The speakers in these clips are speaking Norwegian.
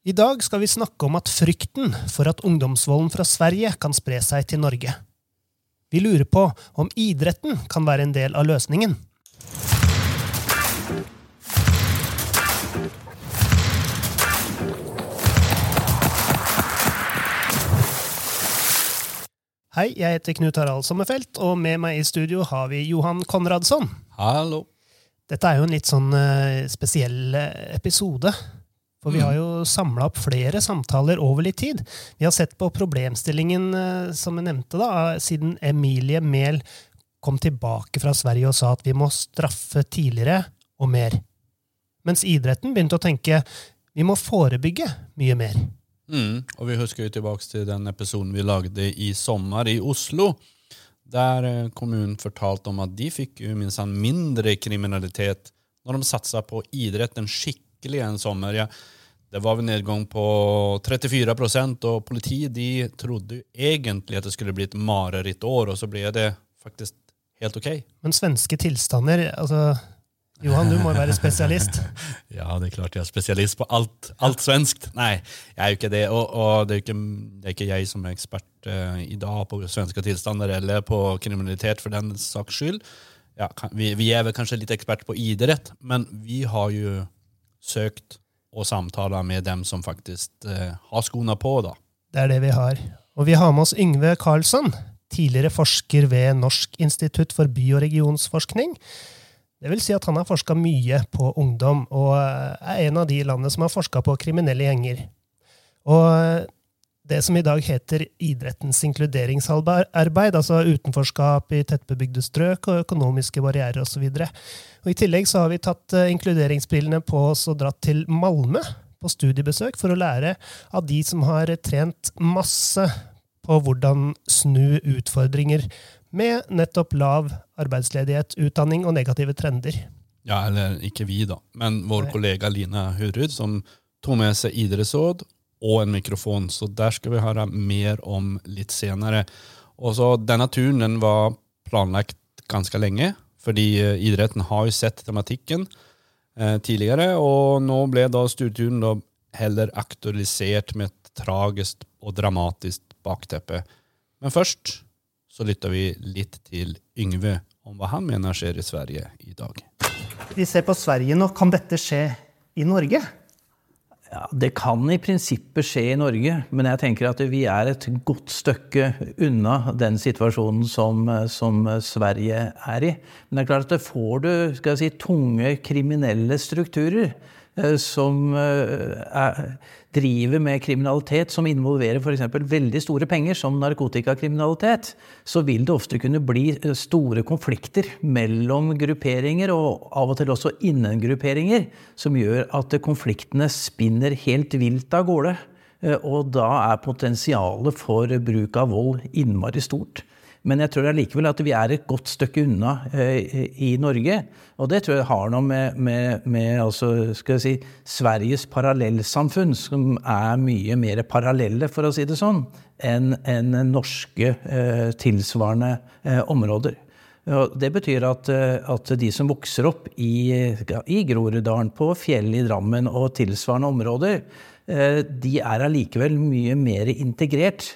I dag skal vi snakke om at frykten for at ungdomsvolden fra Sverige kan spre seg til Norge. Vi lurer på om idretten kan være en del av løsningen. Hei, jeg heter Knut Harald Sommerfelt, og med meg i studio har vi Johan Konradsson. Hallo. Dette er jo en litt sånn eh, spesiell eh, episode. For vi har jo samla opp flere samtaler over litt tid. Vi har sett på problemstillingen, eh, som jeg nevnte, da, siden Emilie Mehl kom tilbake fra Sverige og sa at vi må straffe tidligere og mer. Mens idretten begynte å tenke vi må forebygge mye mer. Mm. Og vi husker jo tilbake til den episoden vi lagde i sommer i Oslo. Der eh, kommunen fortalte om at de fikk jo minst mindre kriminalitet når de satsa på idretten skikkelig en sommer. Ja, det var en nedgang på 34% og politiet de trodde egentlig at det skulle bli et marerittår, og så ble det faktisk helt ok. Men svenske tilstander altså Johan, du må være spesialist. ja, det er klart jeg er spesialist på alt, alt svenskt. Nei, jeg er jo ikke det. Og, og det, er ikke, det, er ikke, jeg som er ekspert uh, i dag på svenske tilstander eller på kriminalitet, for den saks skyld. Ja, vi, vi, er vel kanskje litt ekspert på idrett, men vi har jo søkt og samtala med dem som faktisk eh, har skoene på. da. Det er det vi har. Og vi har med oss Yngve Karlsson, tidligere forsker ved Norsk institutt for by- og regionsforskning. Det vil si at han har forska mye på ungdom, og er en av de landene som har forska på kriminelle gjenger. Og det som i dag heter idrettens inkluderingsarbeid, altså utenforskap i tettbebygde strøk og økonomiske barrierer osv. I tillegg så har vi tatt inkluderingsbrillene på oss og dratt til Malmö på studiebesøk for å lære av de som har trent masse på hvordan snu utfordringer med nettopp lav arbeidsledighet, utdanning og negative trender. Ja, eller ikke vi, da, men vår kollega Line Hurud, som tok med seg idrettsråd og en mikrofon. Så der skal vi høre mer om litt senere. Og så Denne turen den var planlagt ganske lenge, fordi eh, idretten har jo sett tematikken eh, tidligere. Og nå ble da studieturen heller aktualisert med et tragisk og dramatisk bakteppe. Men først så lytter vi litt til Yngve om hva han mener skjer i Sverige i dag. Vi ser på Sverige nå. Kan dette skje i Norge? Ja, Det kan i prinsippet skje i Norge, men jeg tenker at vi er et godt stykke unna den situasjonen som, som Sverige er i. Men det er klart at får du skal jeg si, tunge kriminelle strukturer som eh, er driver med kriminalitet som involverer f.eks. veldig store penger, som narkotikakriminalitet, så vil det ofte kunne bli eh, store konflikter mellom grupperinger, og av og til også innen grupperinger, som gjør at konfliktene spinner helt vilt av gårde. Eh, og da er potensialet for bruk av vold innmari stort. Men jeg tror allikevel at vi er et godt stykke unna eh, i Norge. Og det tror jeg har noe med, med, med altså, si, Sveriges parallellsamfunn, som er mye mer parallelle, for å si det sånn, enn en norske eh, tilsvarende eh, områder. Det betyr at, at, de som vokser opp i, i Groruddalen, på fjellet i Drammen og tilsvarende områder, de er allikevel mye mer integrert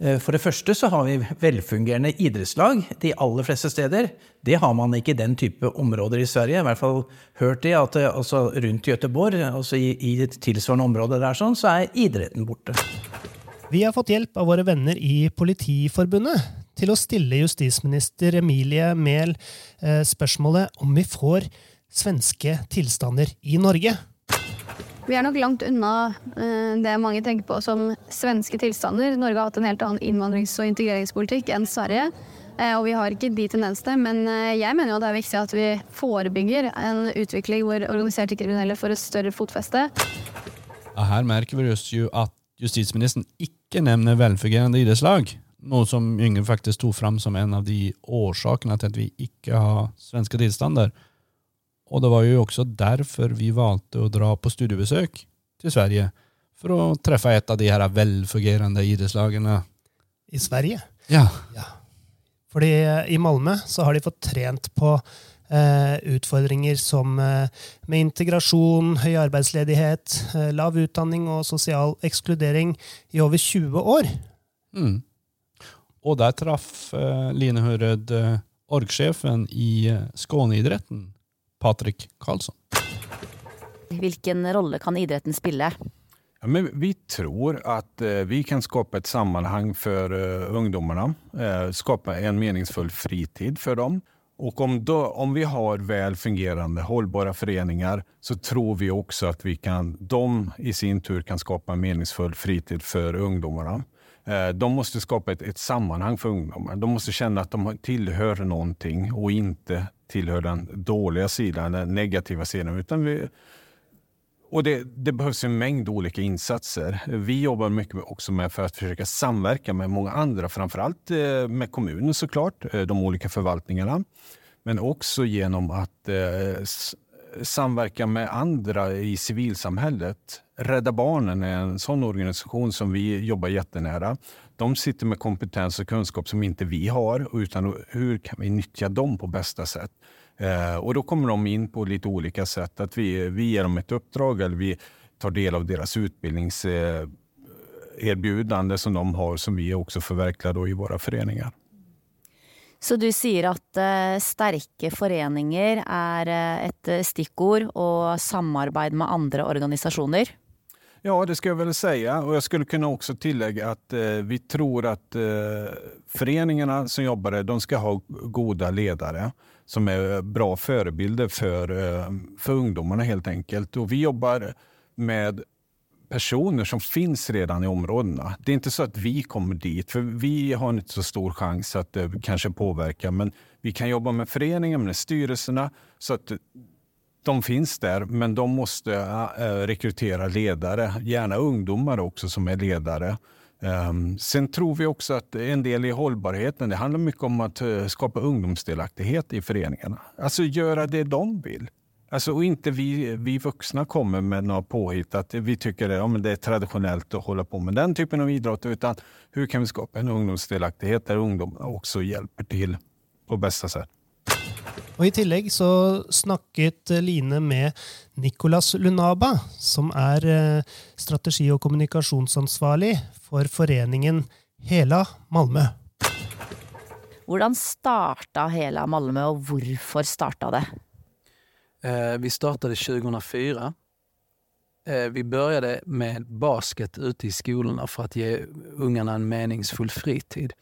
Eh, for det første så har vi velfungerende idrettslag de aller fleste steder. Det har man ikke i den type områder i Sverige. I hvert fall hørt det at eh, altså rundt Göteborg, altså i, i tilsvarende område der, sånn, så er idretten borte. Vi har fått hjelp av våre venner i Politiforbundet til å stille justisminister Emilie Mehl eh, spørsmålet om vi får svenske tilstander i Norge. Vi er nok langt unna eh, det mange tenker på som svenske tilstander. Norge har hatt en helt annen innvandrings- og integreringspolitikk enn Sverige. Eh, og vi har ikke de tendensene, men eh, jeg mener jo det er viktig at vi forebygger en utvikling hvor organiserte kriminelle får et større fotfeste. Ja, her merker vi jo at justisministeren ikke nevner velfungerende idrettslag. Noe som Yngve faktisk tok fram som en av de årsakene til at vi ikke har svenske tilstander. Og det var jo også derfor vi valgte å dra på studiebesøk til Sverige. For å treffe et av de her velfungerende idrettslagene. I Sverige? Ja. ja. Fordi i Malmö så har de fått trent på Eh, utfordringer som eh, med integrasjon, høy arbeidsledighet, eh, lav utdanning og sosial ekskludering i over 20 år. Mm. Og der traff eh, Line Hørød eh, orgsjefen i eh, Skåneidretten, Patrik Karlsson. Hvilken rolle kan idretten spille? Ja, men vi tror at eh, vi kan skape et sammanhang for eh, ungdomarna. Eh, skapa en meningsfull fritid for dem. Og om, då, om vi har väl fungerende, hållbara foreninger, så tror vi også at vi kan, de i sin tur kan skapa en meningsfull fritid for ungdomarna. Eh, de måste skapa ett, ett sammanhang för ungdomar. De måste känna att de tillhör någonting och inte tillhör den dåliga sidan, den negativa sidan. Utan vi, och det, det, behövs en mängd olika insatser. Vi jobbar mycket också med för att försöka samverka med många andra, framfor alt med kommunen såklart, eh, de olika förvaltningarna. Men också genom att eh, samverka med andre i sivilsamfunnet. Rädda Barnen er en sånn organisation som vi jobber jättenära. De sitter med kompetens og kunnskap som ikke vi har, utan hur kan vi nyttja dem på bästa sätt? Eh, och då kommer de in på litt olika sätt. Att vi, vi ger dem ett uppdrag eller vi tar del av deres utbildningserbjudande eh, som de har som vi også förverkligar i våre föreningar. Så du sier at uh, sterke foreninger er uh, et stikkord, og samarbeid med andre organisasjoner? Ja, det skal jeg vel si. Og jeg skulle kunne også tillegge at uh, vi tror at uh, foreningene som jobber der, de skal ha gode ledere som er bra forbilder for, uh, for ungdommene, helt enkelt. Og vi jobber med personer som finns redan i områdena. Det är inte så att vi kommer dit, för vi har inte så stor chans att uh, kanske påverka, men vi kan jobba med föreningen, med styrelserna, så att de finns där, men de måste uh, rekrytera ledare, gärna ungdomar också som är ledare. Um, sen tror vi också att en del i hållbarheten, det handlar mycket om att uh, skapa ungdomsdelaktighet i föreningarna. Alltså göra det de vill. Alltså, och inte vi, vi vuxna kommer med några påhitt att vi tycker det, ja, men det är traditionellt att hålla på med den typen av idrott, utan hur kan vi skapa en ungdomsdelaktighet där ungdomarna också hjälper till på bästa sätt. Og I tillegg så snakket Line med Nicolas Lunaba, som er eh, strategi- og kommunikasjonsansvarlig for foreningen Hela Malmö. Hvordan starta Hela Malmö, og hvorfor starta det? Eh, vi startade 2004. Eh, vi började med basket ute i skolorna för att ge ungarna en meningsfull fritid.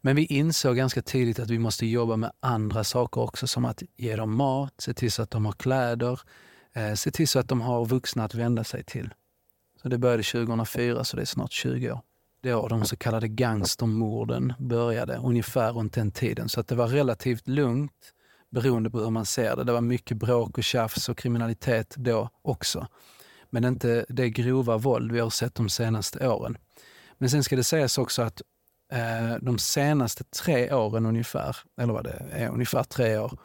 Men vi insåg ganska tidigt att vi måste jobba med andra saker också, som att ge dem mat, se till så att de har kläder, eh, se till så att de har vuxna att vända sig till. Så det började 2004, så det är snart 20 år. Då de så kallade gangstermorden började, ungefär runt den tiden. Så att det var relativt lugnt beroende på hur man ser det. Det var mycket bråk och tjafs och kriminalitet då också. Men inte det grova våld vi har sett de senaste åren. Men sen ska det sägas också att eh, de senaste tre åren ungefär, eller vad det är, ungefär tre år,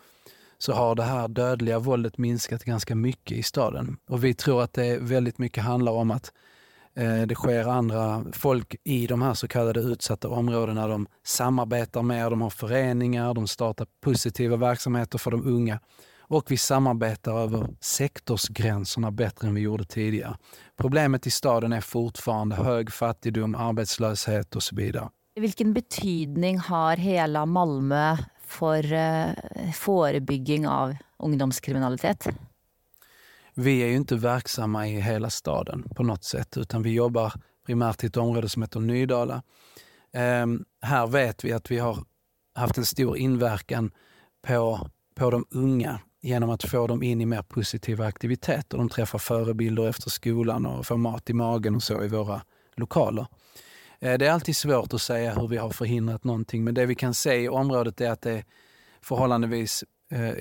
så har det här dödliga våldet minskat ganska mycket i staden. Och vi tror att det väldigt mycket handlar om att det sker andra folk i de här så kallade utsatta områdena. De samarbetar mer, de har föreningar, de startar positiva verksamheter för de unga. Och vi samarbetar över sektorsgränserna bättre än vi gjorde tidigare. Problemet i staden är fortfarande hög fattigdom, arbetslöshet och så vidare. Vilken betydning har hela Malmö för forebygging förebygging av ungdomskriminalitet? Vi är ju inte verksamma i hela staden på något sätt, utan vi jobbar primärt i ett område som heter Nydala. Um, här vet vi att vi har haft en stor inverkan på, på de unga genom att få dem in i mer positiva aktiviteter. De träffar förebilder efter skolan och får mat i magen och så i våra lokaler. Eh, det är alltid svårt att säga hur vi har förhindrat någonting, men det vi kan se i området är att det är förhållandevis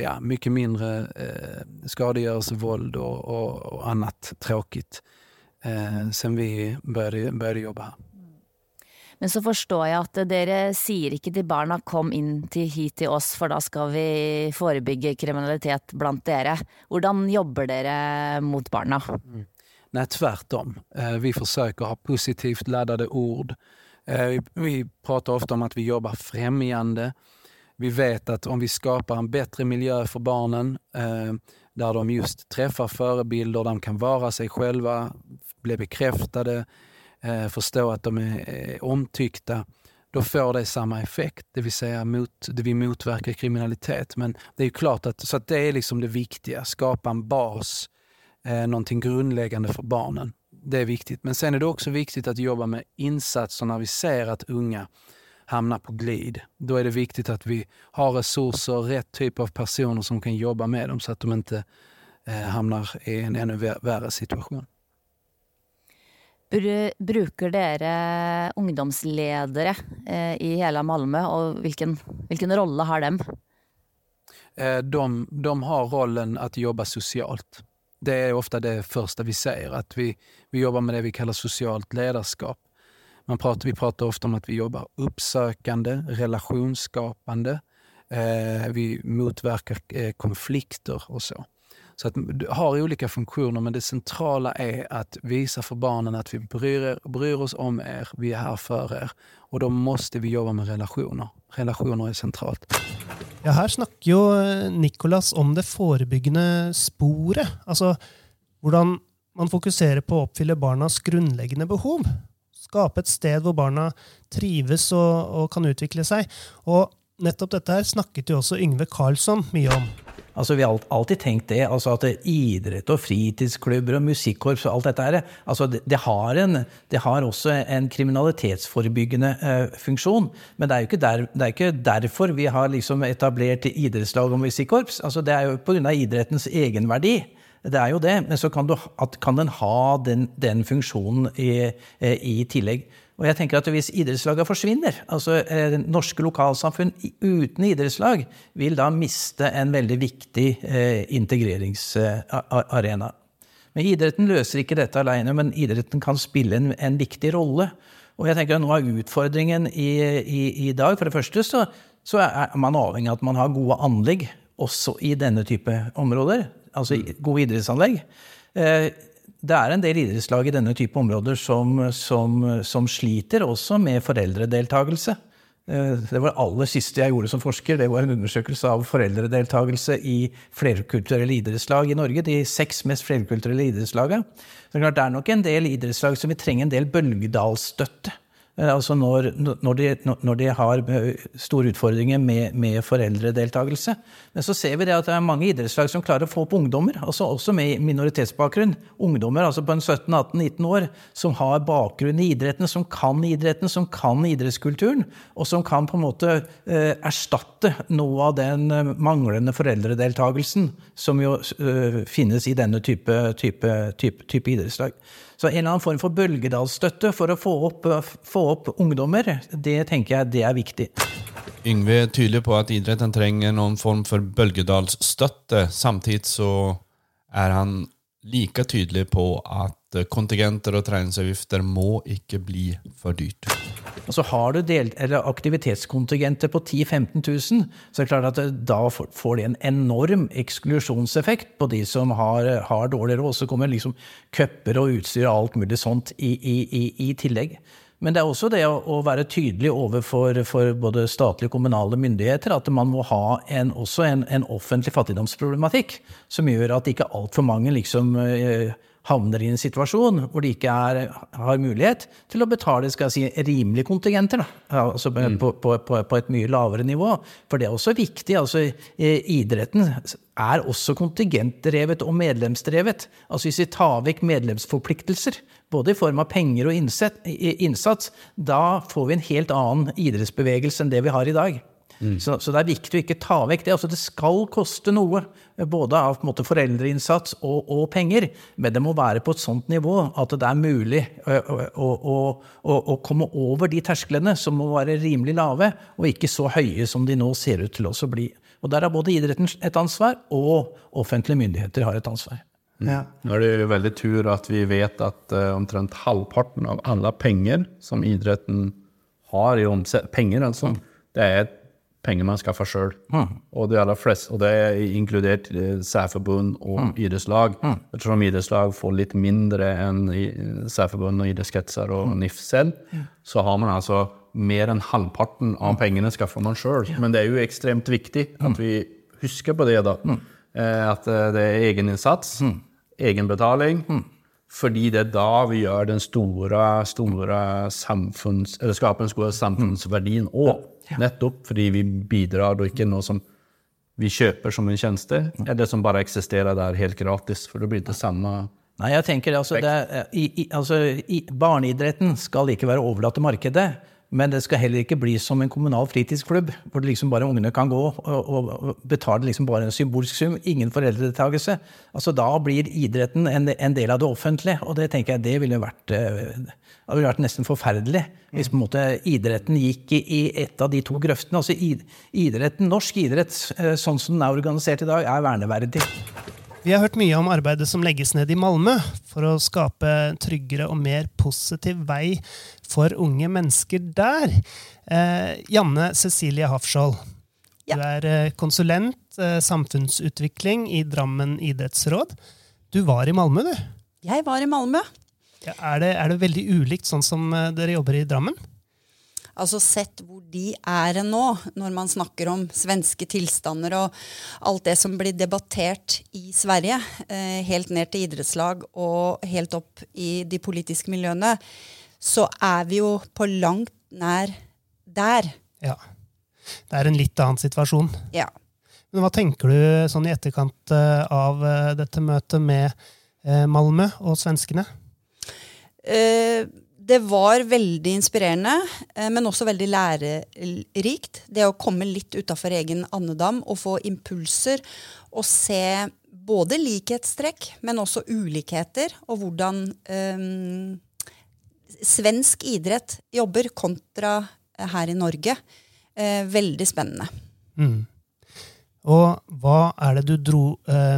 ja, mycket mindre eh, skadegörelsevåld och, och, och annat tråkigt eh, sen vi började, började jobba här. Men så forstår jeg at dere sier ikke til barna 'kom inn til, hit til oss, for da skal vi forebygge kriminalitet blant dere'. Hvordan jobber dere mot barna? Mm. Nej, tvärtom. Eh, vi försöker ha positivt laddade ord. Vi, prater pratar ofta om att vi jobbar främjande. Vi vet att om vi skapar en bättre miljö för barnen eh, där de just träffar förebilder, de kan vara sig själva, bli bekräftade, eh, förstå att de är omtyckta, då får det samma effekt, det vill säga mot, vi motverkar kriminalitet. Men det är klart att, så att det är liksom det viktiga, skapa en bas, eh, någonting grundläggande för barnen. Det är viktigt. Men sen är det också viktigt att jobba med insatser när vi ser att unga hamnar på glid. Då är det viktigt att vi har resurser, rätt typ av personer som kan jobba med dem så att de inte eh, hamnar i en ännu värre situation. Bruker dere ungdomsledere eh, i hele Malmö, og hvilken, hvilken rolle har dem? Eh, de, de, har rollen att jobba socialt. Det är ofta det första vi säger, att vi, vi jobbar med det vi kallar socialt ledarskap. Man pratar, vi pratar ofta om att vi jobbar uppsökande, relationsskapande, eh, vi motverkar eh, konflikter och så. Så att du har olika funktioner, men det centrala är att visa för barnen att vi bryr, bryr oss om er, vi är här för er. Och då måste vi jobba med relationer. Relationer är sentralt. Ja, her snakker jo Nikolas Nicolas om det forebyggende sporet. Altså hvordan man fokuserer på å oppfylle barnas grunnleggende behov. Skape et sted hvor barna trives og, og kan utvikle seg. Og nettopp dette her snakket jo også Yngve Karlsson mye om. Altså, vi har alltid tenkt det, altså at idrett og fritidsklubber og musikkorps og alt dette her, altså det, det, har en, det, har også en kriminalitetsforebyggende eh, funksjon. Men det er jo ikke, der, er ikke, derfor vi har liksom etablert idrettslag og musikkorps. Altså, det er jo pga. idrettens egenverdi. Det er jo det, men så kan, du, kan den ha den, den funksjonen i, eh, i tillegg. Og jeg tenker at Hvis idrettslagene forsvinner, altså eh, norske lokalsamfunn uten idrettslag, vil da miste en veldig viktig eh, integreringsarena. Men Idretten løser ikke dette alene, men idretten kan spille en, en viktig rolle. Og jeg tenker at Noe av utfordringen i, i, i dag, for det første, så, så, er man avhengig av at man har gode anlegg også i denne type områder. Altså gode idrettsanlegg. Eh, det er en del idrettslag i denne type områder som, som, som sliter også med foreldredeltakelse. Eh, det var det aller siste jeg gjorde som forsker. Det var en undersøkelse av foreldredeltakelse i flerkulturelle idrettslag i Norge. De seks mest flerkulturelle idrettslagene. Det er nok en del idrettslag som vil trenge en del bølgedalsstøtte. Eh, altså når, når, de, når, de, har eh, store utfordringer med, med foreldredeltakelse. Men så ser vi det at det er mange idrettslag som klarer å få opp ungdommer, altså også med minoritetsbakgrunn. Ungdommer altså på en 17-18-19 år som har bakgrunn i idretten, som kan idretten, som kan idrettskulturen, og som kan på en måte eh, erstatte noe av den manglende foreldredeltakelsen som jo finnes i denne type, type, type, type idrettslag. Så en eller annen form for bølgedalsstøtte for å få opp, få opp ungdommer, det tenker jeg det er viktig. Yngve er tydelig på at idretten trenger noen form for bølgedalsstøtte. Samtidig så er han like tydelig på at kontingenter og treningsavgifter må ikke bli for dyrt. Og så har du del, aktivitetskontingenter på 10 000-15 000, så er det klart at det, da får det en enorm eksklusjonseffekt på de som har, har dårlig råd. Så kommer liksom cuper og utstyr og alt mulig sånt i, i, i, i tillegg. Men det er også det å, være tydelig overfor både statlige og kommunale myndigheter at man må ha en, også en, en offentlig fattigdomsproblematikk som gjør at ikke altfor mange liksom eh, havner i en situasjon hvor de ikke er, har mulighet til å betale skal jeg si, rimelige kontingenter. Altså mm. på, på, på, på, et mye lavere nivå. For det er også viktig. altså Idretten er også kontingentdrevet og medlemsdrevet. Altså Hvis vi tar vekk medlemsforpliktelser, både i form av penger og innsats, da får vi en helt annen idrettsbevegelse enn det vi har i dag. Mm. Så, så, det er viktig å ikke ta vekk det. Altså, det skal koste noe, både av måte, foreldreinnsats og, og, penger, men det må være på et sånt nivå at det er mulig å, å, å, å komme over de tersklene, som må være rimelig lave, og ikke så høye som de nå ser ut til å bli. Og Der har både idretten et ansvar, og offentlige myndigheter har et ansvar. Mm. Ja. Nå er det jo veldig tur at vi vet at uh, omtrent halvparten av alle penger som idretten har i omsetning penger altså, mm. det er penger man skaffer sjøl. Mm. Og de og det er inkludert eh, særforbund og Mm. idrettslag. Ettersom idrettslag får litt mindre enn i- særforbund og idrettskretser og Mm. NIF selv, så har man altså mer enn halvparten av pengene skaffer man sjøl. Men det er jo ekstremt viktig Mm. at vi husker på det, da. Eh, At eh, det er egeninnsats, Mm. egenbetaling. Fordi det er da vi gjør den store, store samfunns... Eller skaper den store samfunnsverdien òg. Nettopp fordi vi bidrar, og ikke noe som vi kjøper som en tjeneste, eller som bare eksisterer der helt gratis. For det blir ikke samme Nei, jeg tenker altså, det, i, i, altså i, Barneidretten skal ikke være overlatt til markedet. Men det skal heller ikke bli som en kommunal fritidsklubb, hvor liksom bare ungene kan gå og, og, og betale liksom bare en symbolsk sum. Ingen foreldredeltakelse. Altså, da blir idretten en, en del av det offentlige, og det tenker jeg det ville vært, eh, det ville vært nesten forferdelig hvis på en måte idretten gikk i, i et av de to grøftene. Altså, idretten, Norsk idrett, eh, sånn som den er organisert i dag, er verneverdig. Vi har hørt mye om arbeidet som legges ned i Malmö for å skape tryggere og mer positiv vei for unge mennesker der. Eh, Janne Cecilie Hafskjold, Ja. du er eh, konsulent eh, samfunnsutvikling i Drammen idrettsråd. Du var i Malmö, du. Jeg var i Malmö. Ja, er, det, er det veldig ulikt sånn som eh, dere jobber i Drammen? Altså sett hvor de er nå, når man snakker om svenske tilstander og alt det som blir debattert i Sverige, eh, helt ned til idrettslag og helt opp i de politiske miljøene, så er vi jo på langt nær der. Ja. Det er en litt annen situasjon. Ja. Men hva tenker du sånn i etterkant eh, av eh, dette møtet med eh, Malmö og svenskene? Eh, det var veldig inspirerende, eh, men også veldig lærerikt. Det å komme litt utafor egen andedam og få impulser og se både likhetstrekk, men også ulikheter, og hvordan um, svensk idrett jobber kontra her i Norge. Uh, veldig spennende. Mm. Og hva er det du dro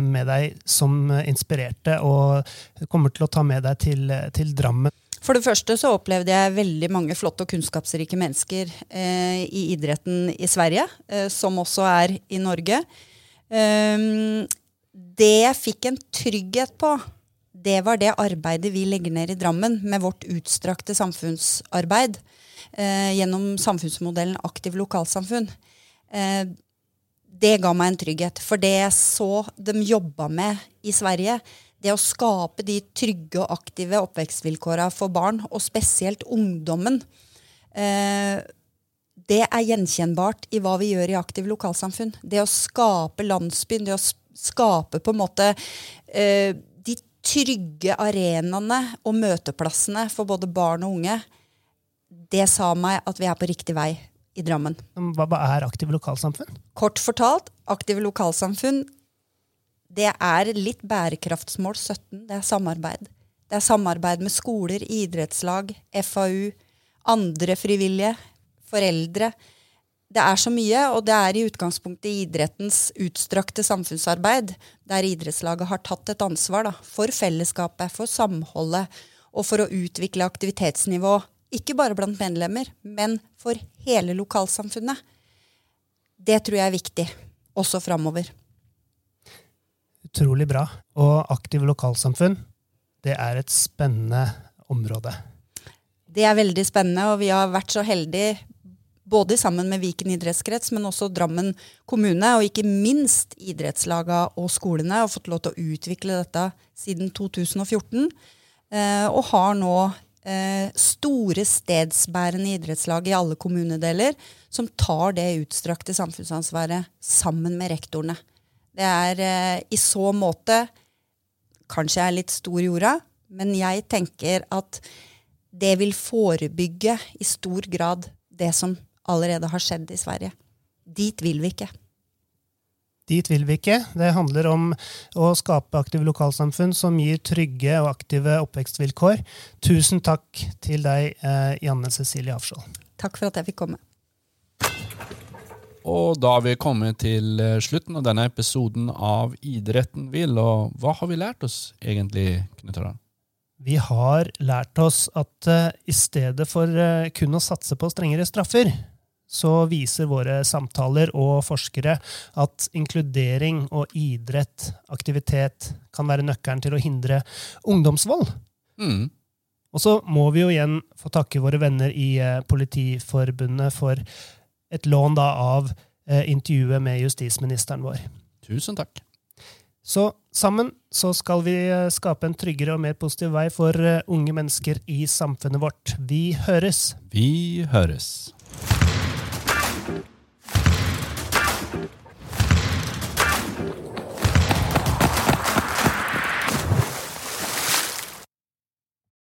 med deg som inspirerte, og kommer til å ta med deg til, til Drammen? For det første så opplevde jeg veldig mange flotte og kunnskapsrike mennesker eh, i idretten i Sverige, eh, som også er i Norge. Um, det jeg fikk en trygghet på, det var det arbeidet vi legger ned i Drammen med vårt utstrakte samfunnsarbeid eh, gjennom samfunnsmodellen Aktiv lokalsamfunn. Eh, det ga meg en trygghet. For det jeg så dem jobba med i Sverige, det å skape de trygge og aktive oppvekstvilkåra for barn, og spesielt ungdommen, eh, det er gjenkjennbart i hva vi gjør i aktiv lokalsamfunn. Det å skape landsbyen, det å skape på en måte eh, de trygge arenaene og møteplassene for både barn og unge, det sa meg at vi er på riktig vei i Drammen. Hva er aktive lokalsamfunn? Kort fortalt, aktive lokalsamfunn, det er litt bærekraftsmål 17. Det er samarbeid. Det er samarbeid med skoler, idrettslag, FAU, andre frivillige, foreldre. Det er så mye, og det er i utgangspunktet idrettens utstrakte samfunnsarbeid, der idrettslaget har tatt et ansvar da, for fellesskapet, for samholdet, og for å utvikle aktivitetsnivå, ikke bare blant medlemmer, men for hele lokalsamfunnet. Det tror jeg er viktig, også framover. Utrolig bra. Og aktive lokalsamfunn, det er et spennende område. Det er veldig spennende, og vi har vært så heldige både sammen med Viken idrettskrets, men også Drammen kommune, og ikke minst idrettslaga og skolene, har fått lov til å utvikle dette siden 2014. eh, Og har nå eh, store stedsbærende idrettslag i alle kommunedeler, som tar det utstrakte samfunnsansvaret sammen med rektorene. Det er eh, i så måte Kanskje jeg er litt stor i orda, men jeg tenker at det vil forebygge i stor grad det som allerede har skjedd i Sverige. Dit vil vi ikke. Dit vil vi ikke. Det handler om å skape aktive lokalsamfunn som gir trygge og aktive oppvekstvilkår. Tusen takk til deg, eh, Janne Cecilie Hafskjold. Takk for at jeg fikk komme. Og da har vi kommet til eh, slutten av denne episoden av Idretten vil. Og hva har vi lært oss egentlig, Knut Harald? Vi har lært oss at uh, i stedet for uh, kun å satse på strengere straffer, så viser våre samtaler og forskere at inkludering og idrett, aktivitet, kan være nøkkelen til å hindre ungdomsvold. Mm. Og så må vi jo igjen få takke våre venner i Politiforbundet for et lån da av eh, intervjuet med justisministeren vår. Tusen takk. Så sammen så skal vi eh, skape en tryggere og mer positiv vei for eh, unge mennesker i samfunnet vårt. Vi høres! Vi høres.